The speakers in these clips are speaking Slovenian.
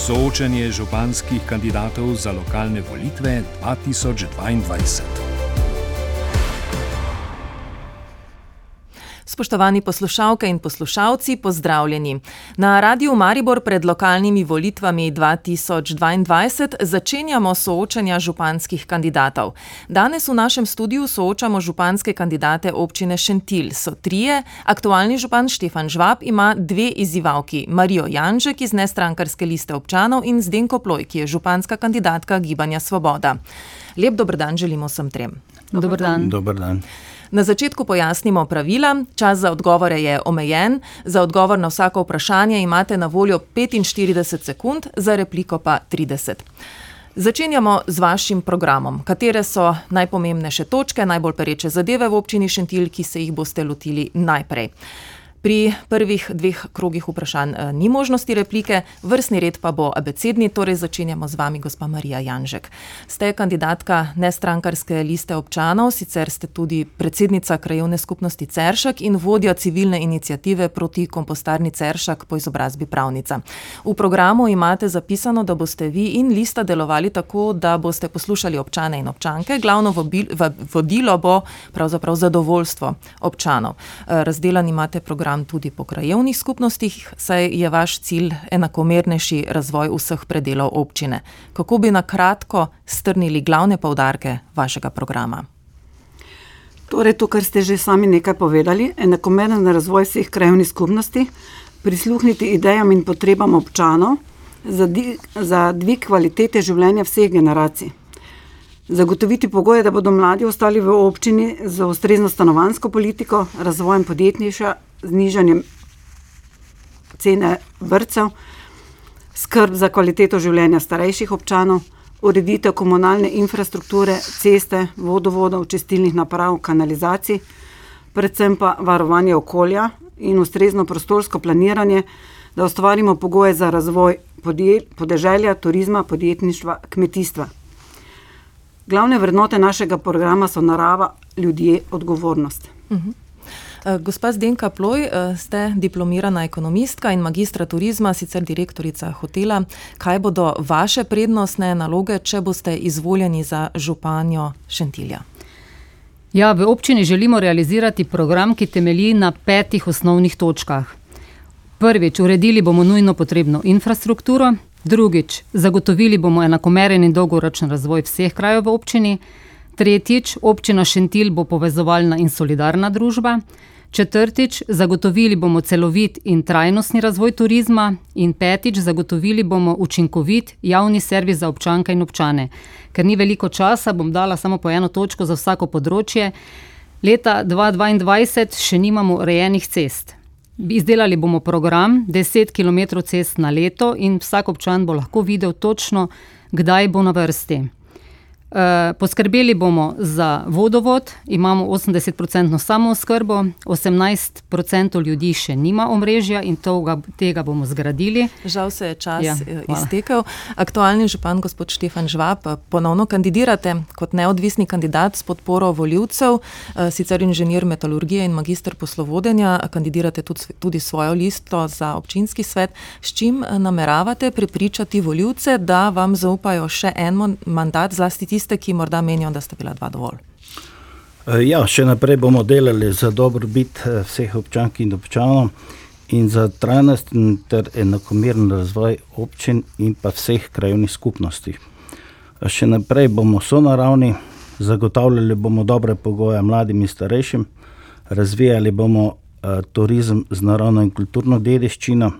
Soočanje županskih kandidatov za lokalne volitve 2022. Spoštovani poslušalke in poslušalci, pozdravljeni. Na Radiu Maribor pred lokalnimi volitvami 2022 začenjamo soočanja županskih kandidatov. Danes v našem studiu soočamo županske kandidate občine Šentil. So trije, aktualni župan Štefan Žvab ima dve izzivalki: Marijo Janžek iz nestrankarske liste občanov in Zdenko Ploj, ki je županska kandidatka Gibanja Svoboda. Lep dobrodan želimo vsem trem. Dobar dan. Na začetku pojasnimo pravila. Čas za odgovore je omejen. Za odgovor na vsako vprašanje imate na voljo 45 sekund, za repliko pa 30. Začenjamo z vašim programom. Katere so najpomembnejše točke, najbolj pereče zadeve v občini Šentil, ki se jih boste lotili najprej? Pri prvih dveh krogih vprašanj eh, ni možnosti replike, vrstni red pa bo abecedni, torej začenjamo z vami, gospa Marija Janžek. Ste kandidatka nestrankarske liste občanov, sicer ste tudi predsednica krajovne skupnosti Ceršak in vodja civilne inicijative proti kompostarni Ceršak po izobrazbi pravnica. V programu imate zapisano, da boste vi in lista delovali tako, da boste poslušali občane in občanke. Glavno vodilo bo pravzaprav zadovoljstvo občanov. Eh, razdelan imate program program tudi po krajevnih skupnostih, saj je vaš cilj enakomernejši razvoj vseh predelov občine. Kako bi na kratko strnili glavne povdarke vašega programa? Torej, to, kar ste že sami nekaj povedali, enakomeren razvoj vseh krajevnih skupnosti, prisluhniti idejam in potrebam občanov za, di, za dvig kvalitete življenja vseh generacij. Zagotoviti pogoje, da bodo mladi ostali v občini z ustrezno stanovansko politiko, razvojem podjetništva znižanjem cene vrtcev, skrb za kvaliteto življenja starejših občanov, ureditev komunalne infrastrukture, ceste, vodovodov, čistilnih naprav, kanalizacij, predvsem pa varovanje okolja in ustrezno prostorsko planiranje, da ustvarimo pogoje za razvoj podeželja, turizma, podjetništva, kmetijstva. Glavne vrednote našega programa so narava, ljudje, odgovornost. Uh mhm. -huh. Eh, gospa Zdenka Ploj, eh, ste diplomirana ekonomistka in magistra turizma, sicer direktorica hotela. Kaj bodo vaše prednostne naloge, če boste izvoljeni za županjo Šentilja? Ja, v občini želimo realizirati program, ki temelji na petih osnovnih točkah. Prvič, uredili bomo nujno potrebno infrastrukturo, drugič, zagotovili bomo enakomeren in dolgoročen razvoj vseh krajev v občini. Tretjič, občina Šentil bo povezovalna in solidarna družba. Četrtič, zagotovili bomo celovit in trajnostni razvoj turizma. In petič, zagotovili bomo učinkovit javni servis za občanke in občane. Ker ni veliko časa, bom dala samo po eno točko za vsako področje. Leta 2022 še nimamo urejenih cest. Izdelali bomo program 10 km cest na leto in vsak občan bo lahko videl točno, kdaj bo na vrsti. Eh, poskrbeli bomo za vodovod, imamo 80-odstotno samooskrbo, 18% ljudi še nima omrežja in toga, tega bomo zgradili. Žal se je čas ja, eh, iztekel. Aktualni župan, gospod Štefan Žvab, eh, ponovno kandidirate kot neodvisni kandidat s podporo voljivcev, sicer inženir metalurgije in magistr poslovodenja, kandidirate tudi, tudi svojo listo za občinski svet. S čim nameravate prepričati voljivce, da vam zaupajo še en mandat, zlasti tisti, tiste, ki morda menijo, da sta bila dva dovolj? E, ja, še naprej bomo delali za dobrobit e, vseh občank in občanov in za trajnosten ter enakomeren razvoj občin in pa vseh krajovnih skupnosti. E, še naprej bomo so naravni, zagotavljali bomo dobre pogoje mladim in starejšim, razvijali bomo turizem z naravno in kulturno dediščino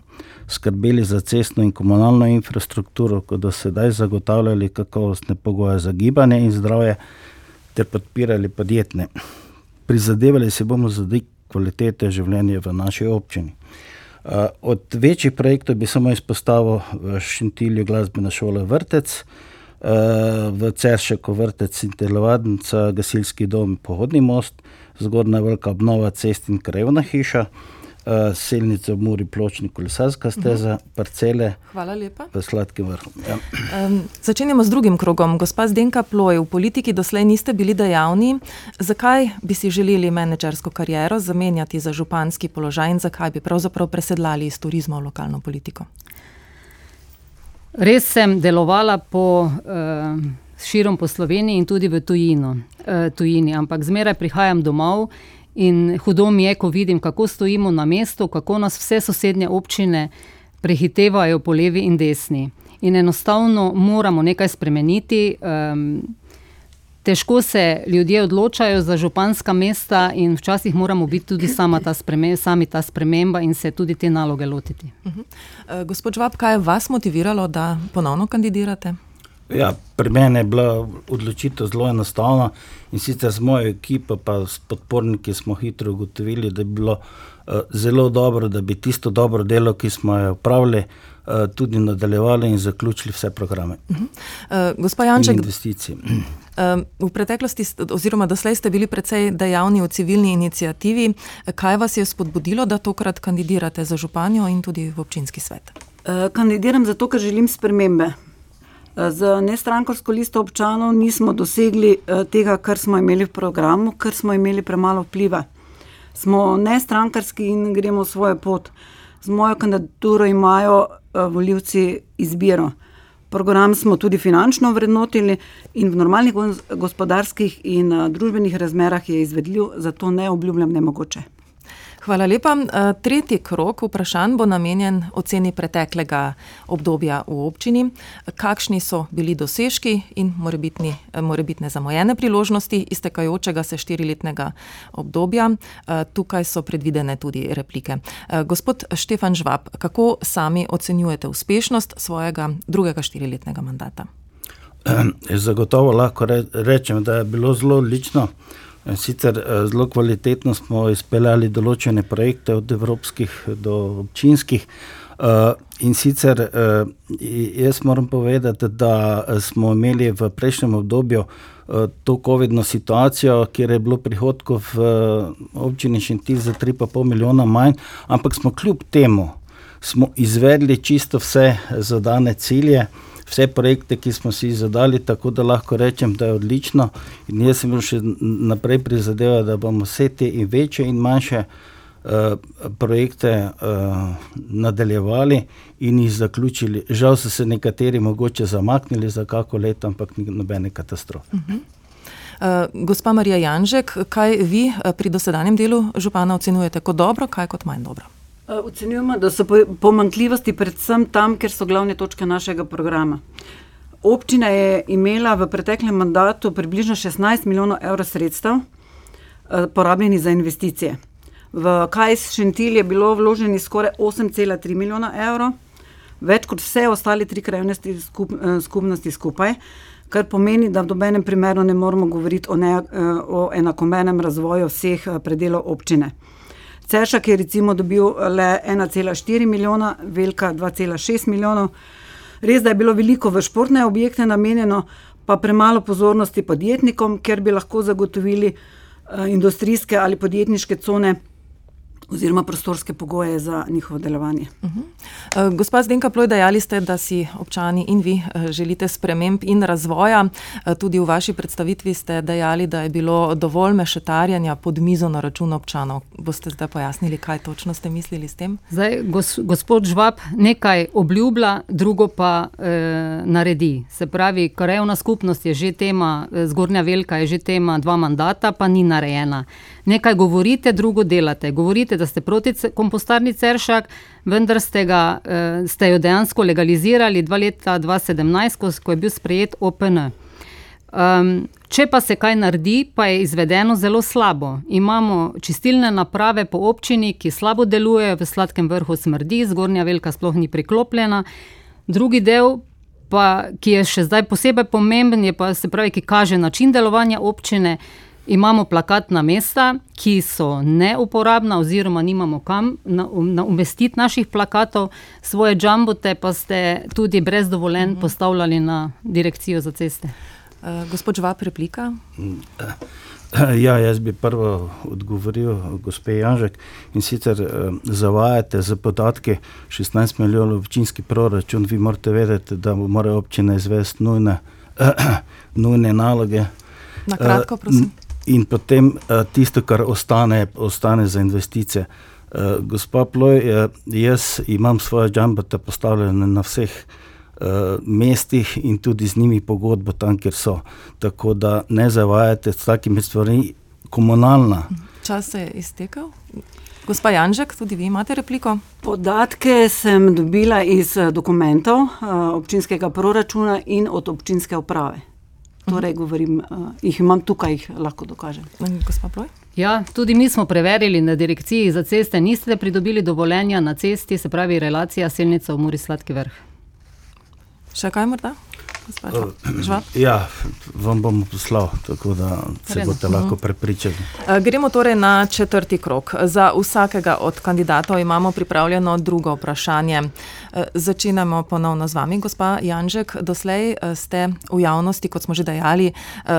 skrbeli za cestno in komunalno infrastrukturo, kot do sedaj zagotavljali kakovostne pogoje za gibanje in zdravje, ter podpirali podjetne. Prizadevali se bomo za dvig kvalitete življenja v naši občini. Od večjih projektov bi samo izpostavil v Šintilju glasbena šola Vrtec, v Ceršeku vrtec in telovadnica, gasilski dom, pohodni most, zgornja velika obnova cest in krajevna hiša. Uh, Selnice v Muri, pločnik, kolesarska steza, uh -huh. parcele. Hvala lepa. V sladkem vrhu. Ja. Um, začenjamo z drugim krogom. Gospa Zdenka Ploj, v politiki doslej niste bili dejavni. Zakaj bi si želeli menedžersko kariero zamenjati za županski položaj in zakaj bi pravzaprav presedlali iz turizma v lokalno politiko? Res sem delovala po, uh, širom po Sloveniji in tudi v tujino, uh, tujini, ampak zmeraj prihajam domov in hudo mi je, ko vidim, kako stojimo na mestu, kako nas vse sosednje občine prehitevajo po levi in desni. In enostavno moramo nekaj spremeniti. Um, težko se ljudje odločajo za županska mesta, in včasih moramo biti tudi ta sami ta sprememba in se tudi te naloge lotiti. Uh -huh. uh, gospod Žvab, kaj je vas motiviralo, da ponovno kandidirate? Ja, pri meni je bila odločitev zelo enostavna in sicer z mojo ekipo, pa s podporniki smo hitro ugotovili, da bi bilo uh, zelo dobro, da bi tisto dobro delo, ki smo jo upravili, uh, Eh, tudi nadaljevali in zaključili vse programe. Uh -huh. uh, Gospod Janček, investicije. Uh, v preteklosti, oziroma doslej ste bili precej dejavni v civilni inicijativi. Kaj vas je spodbudilo, da tokrat kandidirate za županjo in tudi v občinski svet? Uh, kandidiram zato, ker želim spremembe. Z nestrankarsko listo občanov nismo dosegli tega, kar smo imeli v programu, ker smo imeli premalo vpliva. Smo nestrankarski in gremo svojo pot. Z mojo kandidaturo imajo Eh, volivci izbiro. Program smo tudi finančno vrednotili in v normalnih gospodarskih in eh, družbenih razmerah je izvedljiv, zato ne obljubljam nemogoče. Hvala lepa. Eh, tretji krok vprašanj bo namenjen oceni preteklega obdobja v občini. Kakšni so bili dosežki in eh, morebitne zamojene priložnosti iztekajočega se štiriletnega obdobja? Eh, tukaj so predvidene tudi replike. Gospod Štefan Žvab, kako sami ocenjujete uspešnost svojega drugega štiriletnega mandata? Zagotovo lahko rečem, da je bilo zelo odlično. Sicer eh, zelo kvalitetno smo izpeljali določene projekte, od evropskih do občinskih. Eh, in sicer eh, jaz moram povedati, da smo imeli v prejšnjem obdobju to COVID-no situacijo, kjer je bilo prihodkov v občini Šentil za 3,5 milijona manj, ampak smo kljub temu izvedli čisto vse zadane cilje vse projekte, ki smo si jih zadali, tako da lahko rečem, da je odlično. In jaz sem še naprej prizadeval, da bomo vse te in večje in manjše uh, projekte uh, nadaljevali in jih zaključili. Žal so se nekateri mogoče zamaknili za kako leto, ampak nobene katastrofe. Uh -huh. Uh, gospa Marija Janžek, kaj vi pri dosedanjem delu župana ocenjujete kot dobro, kaj kot manj dobro? Eh, ocenjujemo, da so pomankljivosti predvsem tam, ker so glavne točke našega programa. Občina je imela v preteklem mandatu približno 16 milijonov evrov sredstev, eh, porabljenih za investicije. V KS Šentil je bilo vloženi skoraj 8,3 milijona evrov, več kot vse ostale tri krajevne skup, eh, skupnosti skupaj, kar pomeni, da v dobenem primeru ne moremo govoriti o, ne, o enakomernem razvoju vseh predelov občine. Ceršak je recimo dobil le 1,4 milijona, Velika 2,6 milijonov. Res, da je bilo veliko v športne objekte namenjeno, pa premalo pozornosti podjetnikom, ker bi lahko zagotovili uh, industrijske ali podjetniške cone oziroma prostorske pogoje za njihovo delovanje. Uh -huh. uh, gospa Zdenka Ploj, dejali ste, da si občani in vi uh, želite sprememb in razvoja. Uh, tudi v vaši predstavitvi ste dejali, da je bilo dovolj mešetarjanja pod mizo na račun občanov. Boste zdaj pojasnili, kaj točno ste mislili s tem? Zdaj, gos, gospod Žvab nekaj obljublja, drugo pa e, naredi. Se pravi, krajovna skupnost je že tema, zgornja velika je že tema dva mandata, pa ni narejena nekaj govorite, drugo delate. Govorite, da ste proti kompostarni Ceršak, vendar ste, ga, eh, ste jo dejansko legalizirali dva leta 2017, ko je bil sprejet OPN. Um, če pa se kaj naredi, pa je izvedeno zelo slabo. Imamo čistilne naprave po občini, ki slabo delujejo, v sladkem vrhu smrdi, zgornja velika sploh ni priklopljena. Drugi del, pa, ki je še zdaj posebej pomemben, je pa se pravi, ki kaže način delovanja občine. Imamo plakatna mesta, ki so neuporabna, oziroma nimamo kam umestiti na naših plakatov, svoje džambote pa ste tudi brez dovoljenja mhm. postavljali na direkcijo za ceste. Uh, gospod Žvab, replika. Ja, jaz bi prvo odgovoril, gospod Janžek, in sicer uh, zavajate za podatke 16 milijonov občinski proračun. Vi morate vedeti, da morajo občine izvesti nujne, uh, nujne naloge. Na kratko, prosim. In potem uh, tisto, kar ostane, ostane za investicije. Uh, gospa Ploj, uh, jaz imam svoje džambate postavljene na vseh mestih in tudi z njimi pogodbo tam, kjer so. Tako da ne zavajate s takimi stvarmi, komunalna. Čas se je iztekel. Gospa Janžek, tudi vi imate repliko? Podatke sem dobila iz dokumentov občinskega proračuna in od občinske uprave. Torej, govorim, jih imam tukaj, jih lahko dokažem. Gospa Ploj? Ja, tudi mi smo preverili na direkciji za ceste, niste pridobili dovoljenja na cesti, se pravi relacija Selnica v Muri Sladki vrh. Še kaj morda? Uh, ja, vam bom poslal, tako da se boste lahko prepričali. Gremo torej na četrti krok. Za vsakega od kandidatov imamo pripravljeno drugo vprašanje. Začenjamo ponovno z vami, gospa Janžek. Doslej ste v javnosti, kot smo že dejali,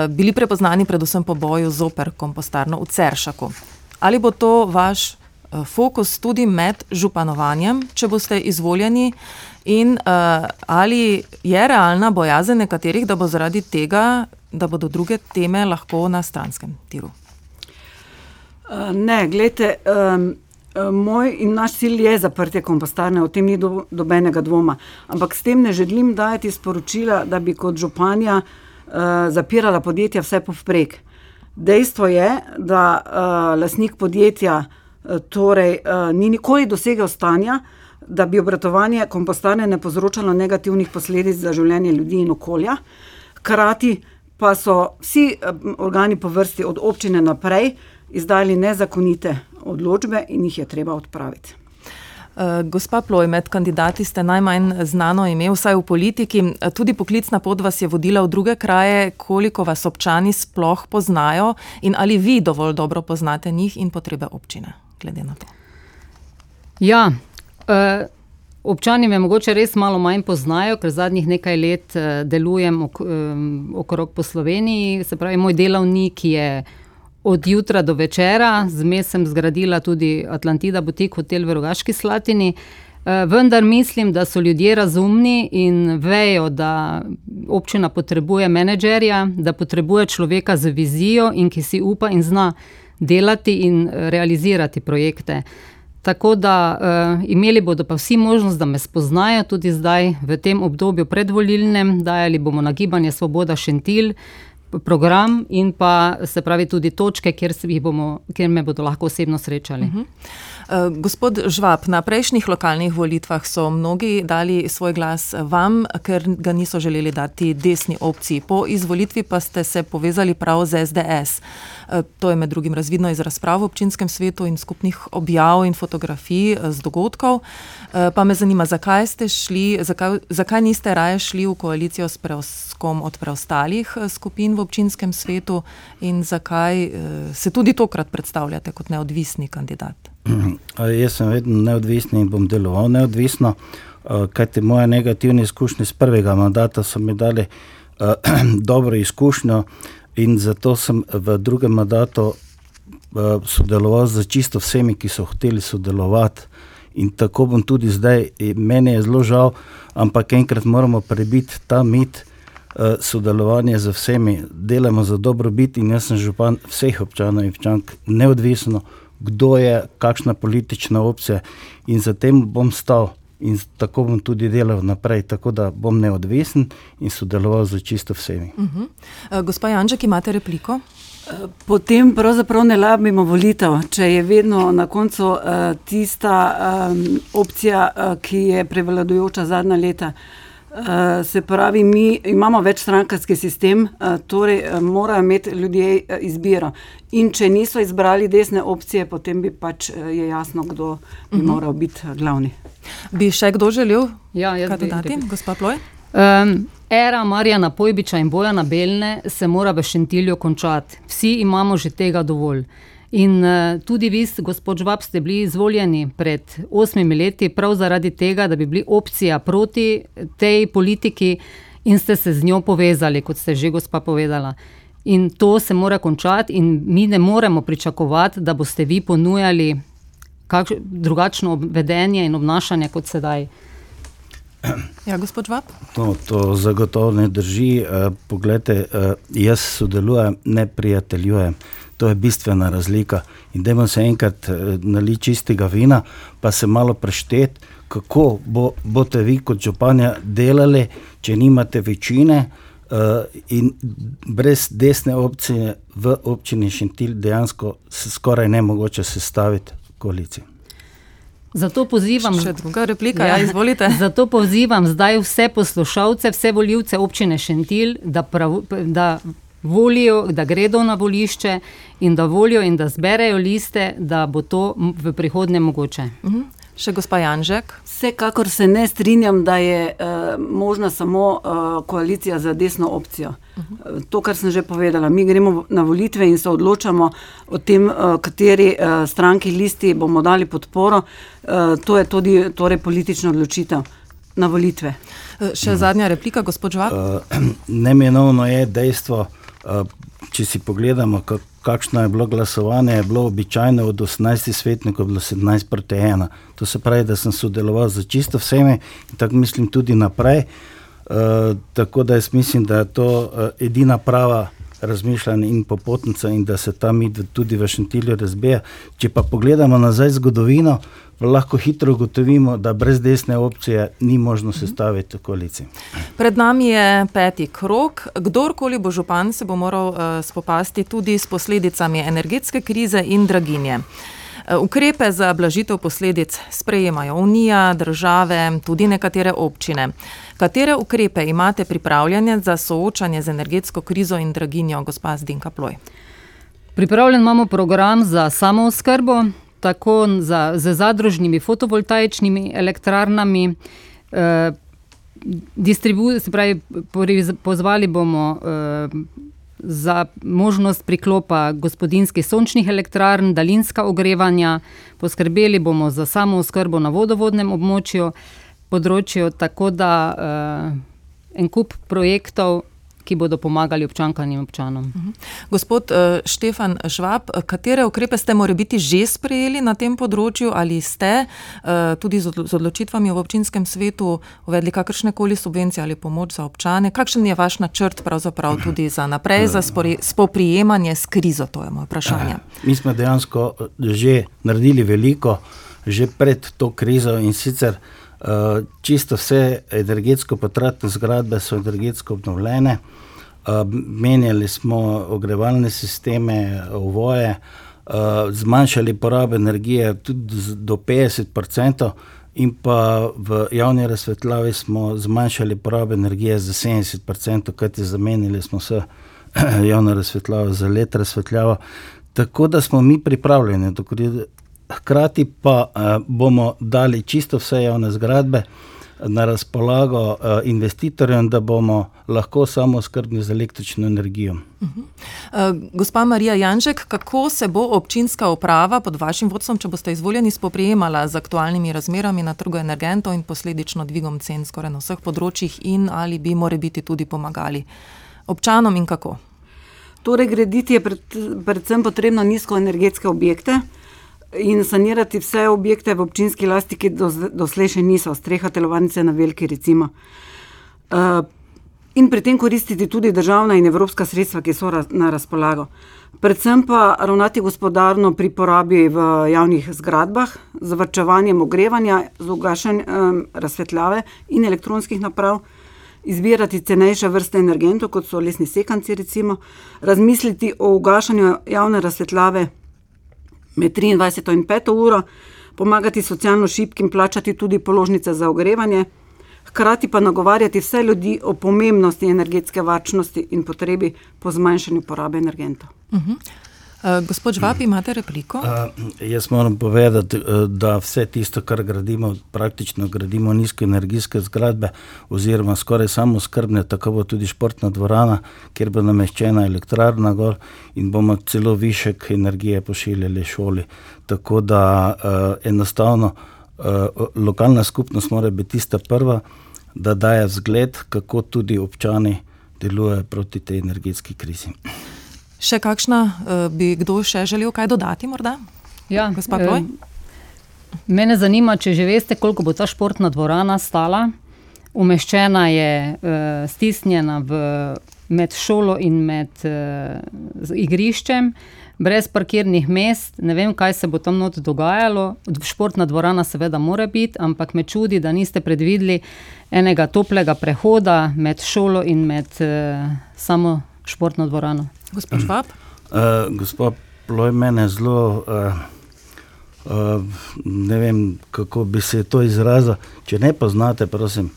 bili prepoznani predvsem po boju zoper kompostarno v Ceršaku. Ali bo to vaš fokus tudi med županovanjem, če boste izvoljeni? In uh, ali je realna bojazen nekaterih, da bo zaradi tega, da bodo druge teme lahko na stranskem tiru? Uh, ne, gledajte, um, moj in naš cilj je zaprtje kompostarne, o tem ni do, dobenega dvoma. Ampak s tem ne želim dajati sporočila, da bi kot županja uh, zapirala podjetja vse povprek. Dejstvo je, da uh, lasnik podjetja uh, torej, uh, ni nikoli dosegel stanja, da bi obratovanje kompostane ne povzročalo negativnih posledic za življenje ljudi in okolja. Hkrati pa so vsi organi po vrsti od občine naprej izdali nezakonite odločbe in jih je treba odpraviti. Gospa Ploj, med kandidati ste najmanj znano ime, vsaj v politiki. Tudi poklicna pot vas je vodila v druge kraje. Koliko vas občani sploh poznajo in ali vi dovolj dobro poznate njih in potrebe občine, glede na to? Ja, Uh, občani me mogoče res malo manj poznajo, ker zadnjih nekaj let uh, delujem ok, um, okrog po Sloveniji. Se pravi, moj delavnik je od jutra do večera, zmes sem zgradila tudi Atlantida Butik hotel v Rogaški Slatini. Uh, vendar mislim, da so ljudje razumni in vejo, da občina potrebuje menedžerja, da potrebuje človeka z vizijo in ki si upa in zna delati in realizirati projekte. Uh, Tako da uh, imeli bodo pa vsi možnost, da me spoznajo tudi zdaj v tem obdobju predvolilnem, dajali bomo na gibanje Svoboda Šentil program in pa se pravi tudi točke, kjer, bomo, kjer me bodo lahko osebno srečali. Uh -huh. uh, gospod Žvab, na prejšnjih lokalnih volitvah so mnogi dali svoj glas vam, ker ga niso želeli dati desni opciji. Po izvolitvi pa ste se povezali prav z SDS. Uh, to je med drugim razvidno iz razprav v občinskem svetu in skupnih objav in fotografij uh, z dogodkov. Uh, pa me zanima, zakaj ste šli, zakaj, zakaj niste raje šli v koalicijo s preoskom od preostalih skupin občinskem svetu in zakaj uh, se tudi tokrat predstavljate kot neodvisni kandidat? Jaz sem vedno neodvisni in bom deloval neodvisno, uh, kajti moje negativne izkušnje z prvega mandata so mi dali uh, dobro izkušnjo in zato sem v drugem mandatu sodeloval z čisto vsemi, ki so hoteli sodelovati. In tako bom tudi zdaj, meni je zelo žal, ampak enkrat moramo prebiti ta mit, uh, sodelovanje z vsemi, delamo za dobrobit in jaz sem župan vseh občanov in občank, neodvisno, kdo je, kakšna politična opcija in za tem bom stal. In tako bom tudi delal naprej, tako da bom neodvisen in sodeloval z čisto vsemi. Uh -huh. uh, gospa Janček, imate repliko? Potem pravzaprav ne labimo volitev, če je vedno na koncu uh, tista um, opcija, uh, ki je prevladujoča zadnja leta. Uh, se pravi, mi imamo večstrankarski sistem, uh, torej uh, morajo imeti ljudje izbiro. In če niso izbrali desne opcije, potem bi pač je jasno, kdo bi uh mhm. -huh. moral biti glavni. Bi še kdo želel ja, kandidati, gospod Ploj? Um, era Marjana Pojbiča in Bojana Belne se mora v Šentilju končati. Vsi imamo že tega dovolj. In uh, tudi vi, gospod Žvab, ste bili izvoljeni pred osmimi leti prav zaradi tega, da bi bili opcija proti tej politiki in ste se z njo povezali, kot ste že gospa povedala. In to se mora končati, in mi ne moremo pričakovati, da boste vi ponujali kakš, drugačno vedenje in obnašanje kot sedaj. Ja, gospod Žvab? No, to zagotovo ne drži. Uh, poglejte, uh, jaz sodelujem, ne prijateljujem. To je bistvena razlika. In da se enkrat eh, nali čistega vina, pa se malo prešteti, kako bo, boste vi kot županja delali, če nimate večine. Uh, in brez desne opcije v občini Šentil dejansko se skoraj ne mogoče sestaviti koalicijo. Zato pozivam, Še druga replika, ja, izvolite. Zato pozivam zdaj vse poslušalce, vse voljivce občine Šentil, da, prav, da volijo, da gredo na volišče in da volijo in da zberejo liste, da bo to v prihodnje mogoče. Mhm. Še gospa Janžek. Vsekakor se ne strinjam, da je uh, možna samo uh, koalicija za desno opcijo. Uh -huh. To, kar sem že povedala, mi gremo na volitve in se odločamo o tem, uh, kateri uh, stranki listi bomo dali podporo. Uh, to je tudi torej, politična odločitev na volitve. Še zadnja replika, gospod Žvab. Uh, Nemenovno je dejstvo, uh, če si pogledamo, kako kakšno je bilo glasovanje, je bilo običajno od 18 svetnikov, bilo 17 proti 1. To se pravi, da sem sodeloval za čisto vsemi in tako mislim tudi naprej. Uh, tako da jaz mislim, da je to uh, edina prava razmišljanja in popotnica in da se ta mit tudi v Šentilju razbija. Če pa pogledamo nazaj zgodovino, lahko hitro ugotovimo, da brez desne opcije ni možno sestaviti koalicije. Pred nami je peti krok. Kdorkoli bo župan, se bo moral uh, spopasti tudi s posledicami energetske krize in draginje. Ukrepe za blažitev posledic sprejemajo Unija, države, tudi nekatere občine. Katere ukrepe imate pripravljene za soočanje z energetsko krizo in draginjo, gospa Zdinka Ploj? Pripravljen imamo program za samooskrbo, tako za, z zadružnimi fotovoltaičnimi elektrarnami. Eh, se pravi, pozvali bomo eh, za možnost priklopa gospodinskih sončnih elektrarn, daljinska ogrevanja, poskrbeli bomo za samo oskrbo na vodovodnem območju, področju, tako da eh, en kup projektov ki bodo pomagali občankam in občanom. Mhm. Gospod uh, Štefan Švab, katere ukrepe ste morali biti že sprejeli na tem področju ali ste uh, tudi z, odločitvami v občinskem svetu uvedli kakršne koli subvencije ali pomoč za občane? Kakšen je vaš načrt pravzaprav tudi za naprej, za spoprijemanje s krizo? To je moje vprašanje. Mi smo dejansko že naredili veliko, že pred to krizo in sicer. Uh, čisto vse energetsko potratne zgradbe so energetsko obnovljene, uh, menjali smo ogrevalne sisteme, ovoje, zmanjšali porabo energije tudi do 50%, in pa v javni razsvetljavi smo zmanjšali porabo energije za 70%, kajti zamenjali smo se javno razsvetljavo za let razsvetljavo. Tako da smo mi pripravljeni, hkrati pa bomo dali čisto vse javne zgradbe na razpolago uh, investitorjem, da bomo lahko samo skrbni z električno energijo. Uh -huh. uh, gospa Marija Janžek, kako se bo občinska uprava pod vašim vodstvom, če boste izvoljeni, spoprijemala z aktualnimi razmerami na trgu energentov in posledično dvigom cen skoraj na vseh področjih in ali bi more biti tudi pomagali občanom in kako? Torej, graditi je pred, predvsem potrebno nizkoenergetske objekte, uh, in sanirati vse objekte v občinski lasti, ki do, doslej še niso, streha telovanice na veliki, recimo. Uh, in pri tem koristiti tudi državna in evropska sredstva, ki so raz, na razpolago. Predvsem pa ravnati gospodarno pri porabi v javnih zgradbah, z vrčevanjem ogrevanja, z ugašanjem um, razsvetljave in elektronskih naprav. Izbirati cenejše vrste energentov, kot so lesni sekanci, recimo, razmisliti o ugašanju javne razsvetljave med 23 in 5 uro, pomagati socialno šibkim, plačati tudi položnice za ogrevanje, hkrati pa nagovarjati vse ljudi o pomembnosti energetske varčnosti in potrebi po zmanjšanju porabe energentov. Uh mhm. -huh. Uh, gospod Žvab, imate repliko? Uh, jaz moram povedati, eh, da vse tisto, kar gradimo, praktično gradimo nizkoenergijske zgradbe, oziroma skoraj samo skrbne, tako bo tudi športna dvorana, kjer bo nameščena elektrarna gor in bomo celo višek energije pošiljali šoli. Tako da uh, enostavno uh, lokalna skupnost mora biti tista prva, da daje zgled, kako tudi občani delujejo proti tej energetski krizi. Še kakšna uh, bi kdo še želel kaj dodati? Ja, eh, mene zanima, če že veste, koliko bo ta športna dvorana stala. Umeščena je uh, stisnjena v, med šolo in med igriščem. brez parkirnih mest, ne vem, kaj se bo tam not dogajalo. Športna dvorana seveda mora biti, ampak me čudi, da niste predvideli enega toplega prehoda med šolo in med samo športno dvorano. Gospod Švab? Uh, gospod Ploj, mene zelo, uh, uh, ne vem, kako bi se to izrazil. Če ne poznate, prosim,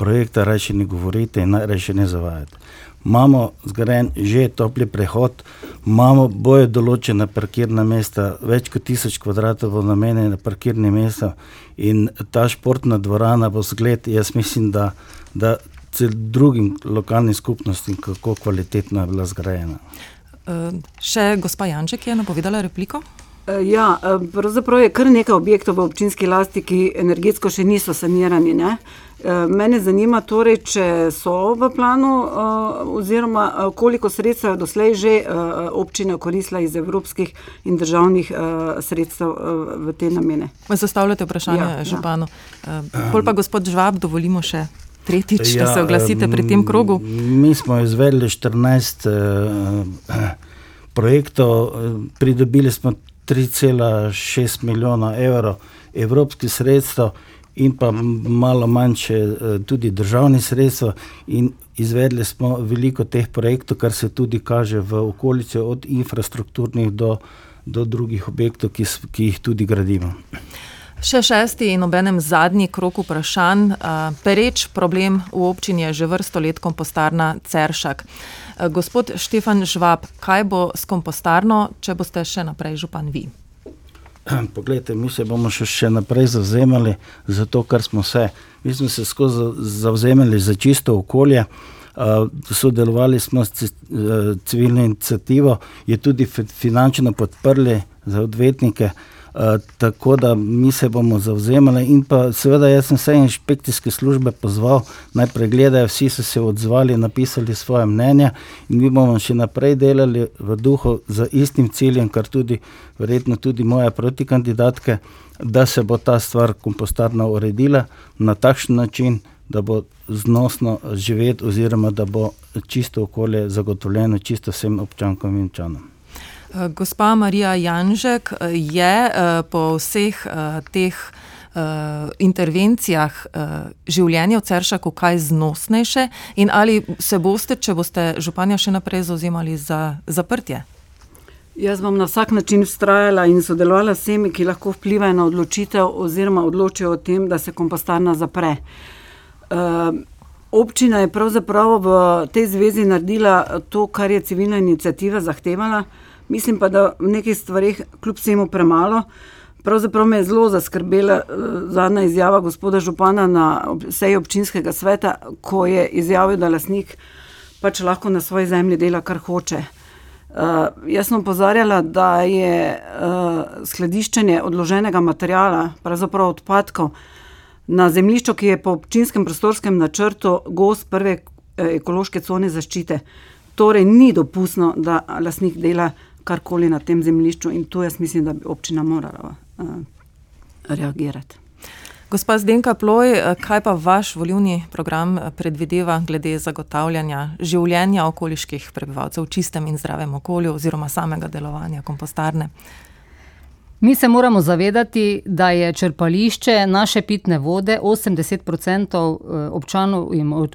projekta, reči ne govorite in reči ne zavajate imamo zgrajen že topli prehod, imamo boje določene parkirna mesta, več kot tisoč kvadratov bo namenjeno parkirni mesta in ta športna dvorana bo zgled, jaz mislim, da, da drugim lokalnim skupnostim, kako kvalitetno je bila zgrajena. Uh, še gospa Janček je napovedala repliko. Eh, ja, eh, pravzaprav je kar nekaj objektov v občinski lasti, ki energetsko še niso sanirani. Ne? Mene zanima, torej, če so v planu, oziroma koliko sredstev je doslej že občina koristila iz evropskih in državnih sredstev v te namene. Zastavljate vprašanje ja, ja. županu. Ja. Pol pa gospod Žvab, dovolimo še. Tretjič, ja, da se oglasite pri tem krogu. Mi smo izvedli 14 uh, projektov, pridobili smo 3,6 milijona evrov evropskih sredstev in pa malo manjše eh, tudi državnih sredstev in izvedli smo veliko teh projektov, kar se tudi kaže v okolici od infrastrukturnih do, do drugih objektov, ki, ki jih tudi gradimo. Še šesti in obenem zadnji krok vprašanj. Pereč problem v občini je že vrsto let kompostarna Ceršak. Gospod Štefan Žvab, kaj bo s kompostarno, če boste še naprej župan vi? Poglejte, mi se bomo še, še naprej zavzemali za to, kar smo se. Mi smo se skozi zavzemali za čisto okolje. Uh, sodelovali smo s civilno inicijativo, je tudi finančno podprli za odvetnike. Uh, Eh, tako da mi se bomo zauzemali. In pa seveda, jaz sem vse inšpekcijske službe pozval, naj pregledajo, vsi so se odzvali, napisali svoje mnenje in mi bomo še naprej delali v duhu z istim ciljem, kar tudi verjetno tudi moje protikandidatke, da se bo ta stvar kompostarno uredila na takšen način, da bo znosno živeti oziroma da bo čisto okolje zagotovljeno čisto vsem občankom in občanom. Gospa Marija Janžek je eh, po vseh eh, teh eh, intervencijah življenje v Ceršaku kaj znosnejše in ali se boste, če boste županja še naprej zauzemali za zaprtje? Jaz bom na vsak način vztrajala in sodelovala s temi, ki lahko vplivajo na odločitev oziroma odločijo o tem, da se kompostarna zapre. Občina je pravzaprav v tej zvezi naredila to, kar je civilna inicijativa zahtevala. Mislim pa, da v nekih stvarih, kljub vsemu, premalo. Pravzaprav me je zelo zaskrbela uh, zadnja izjava gospoda Župana na seji občinskega sveta, ko je izjavil, da lasnik pač lahko na svoji zemlji dela, kar hoče. Uh, jaz sem opozarjala, da je uh, skladiščenje odloženega materijala, pravzaprav odpadkov, na zemljišču, ki je po občinskem prostorskem načrtu gost prve ekološke cone zaščite. Torej, ni dopustno, da lasnik dela karkoli na tem zemljišču, in tu jaz mislim, da bi občina morala uh, reagirati. Gospa Zdenka Ploj, eh, kaj pa vaš volivni program eh, predvideva glede zagotavljanja življenja okoliških prebivalcev v čistem in zdravem okolju oziroma samega delovanja kompostarne? Mi se moramo zavedati, da je črpališče naše pitne vode 80% eh, občanov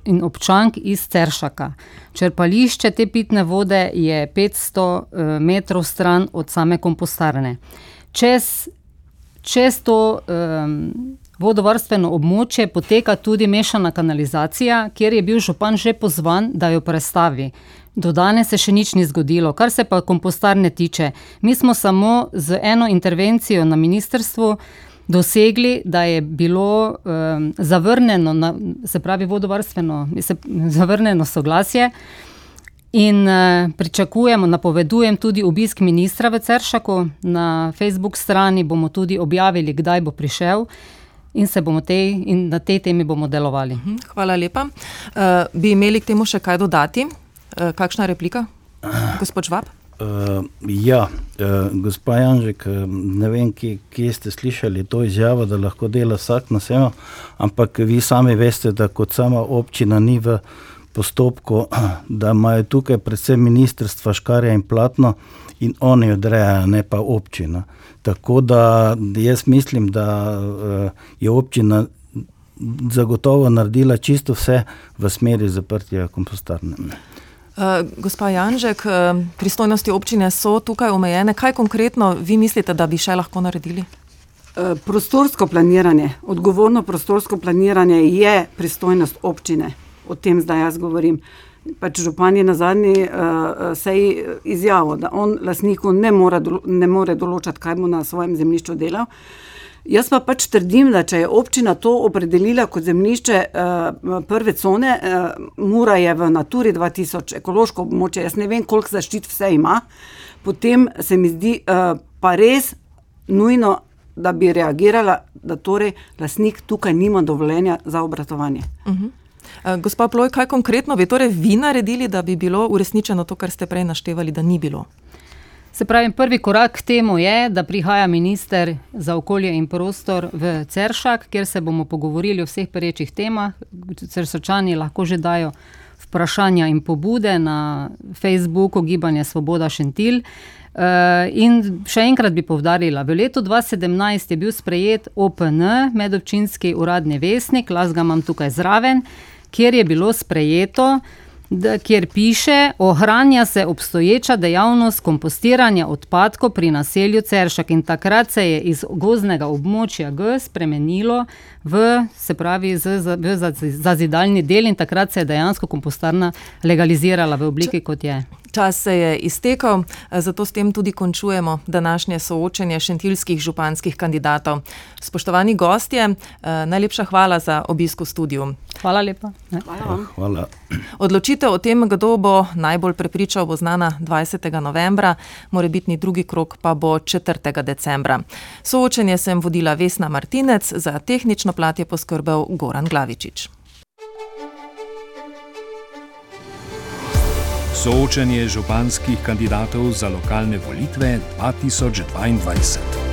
in občank iz Ceršaka. Črpališče te pitne vode je 500 eh, metrov stran od same kompostarne. Čez, čez to um, vodovarstveno območje poteka tudi mešana kanalizacija, kjer je bil župan že pozvan, da jo prestavi. Do danes se še nič ni zgodilo. Kar se pa kompostarne tiče, mi smo samo z eno intervencijo na ministrstvu dosegli, da je bilo um, zavrnjeno, na, se pravi vodovarstveno, se, zavrnjeno soglasje. In uh, pričakujemo, napovedujem tudi obisk ministra v Ceršaku. Na Facebook strani bomo tudi objavili, kdaj bo prišel. In, tej, in na tej temi bomo delovali. Mhm, hvala lepa. Uh, bi imeli k temu še kaj dodati? Eh, kakšna replika, gospod Žvab? Uh, ja, uh, gospa Janžek, ne vem, kje, kje ste slišali to izjavo, da lahko dela vsak na sebe, ampak vi sami veste, da kot sama občina ni v postopku, da imajo tukaj predvsem ministrstva škarja in platno in oni odrejajo, ne pa občina. Tako da jaz mislim, da uh, je občina zagotovo naredila čisto vse v smeri zaprtja kompostarne. Uh, gospa Janžek, uh, pristojnosti občine so tukaj omejene. Kaj konkretno vi mislite, da bi še lahko naredili? Prostorsko planiranje, odgovorno prostorsko planiranje je pristojnost občine. O tem zdaj jaz govorim. Pač župan je na zadnji uh, seji izjavil, da on lasniku ne more, ne more določati, kaj bo na svojem zemljišču delal. Jaz pa pač trdim, da če je občina to opredelila kot zemljišče uh, prve cone, uh, mora je v Naturi 2000 ekološko območje, jaz ne vem, koliko zaščit vse ima, potem se mi zdi uh, pa res nujno da bi reagirala, da torej lasnik tukaj nima dovoljenja za obratovanje. Uh -huh. Uh, gospa Ploj, kaj konkretno bi torej vi naredili, da bi bilo uresničeno to, kar ste prej naštevali, da ni bilo? Se pravi, prvi korak k temu je, da prihaja minister za okolje in prostor v Ceršak, kjer se bomo pogovorili o vseh perečih temah. Cersočani lahko že dajo vprašanja in pobude na Facebooku Gibanje Svoboda Šentil. Eh, in še enkrat bi povdarila, v letu 2017 je bil sprejet OPN, medobčinski uradni vesnik, las ga imam tukaj zraven, kjer je bilo sprejeto, da, kjer piše, ohranja se obstoječa dejavnost kompostiranja odpadkov pri naselju Ceršak in takrat se je iz gozdnega območja G spremenilo v, se pravi, z, z, v zazidalni del in takrat se je dejansko kompostarna legalizirala v obliki, kot je. Čas se je iztekel, zato s tem tudi končujemo današnje soočenje šentilskih županskih kandidatov. Spoštovani gostje, najlepša hvala za obisk v studiu. Hvala lepa. Hvala. Hvala. Odločitev o tem, kdo bo najbolj prepričal, bo znana 20. novembra, morebitni drugi krok pa bo 4. decembra. Soočenje sem vodila Vesna Martinec, za tehnično plat je poskrbel Goran Glavičič. Soočenje županskih kandidatov za lokalne volitve 2022.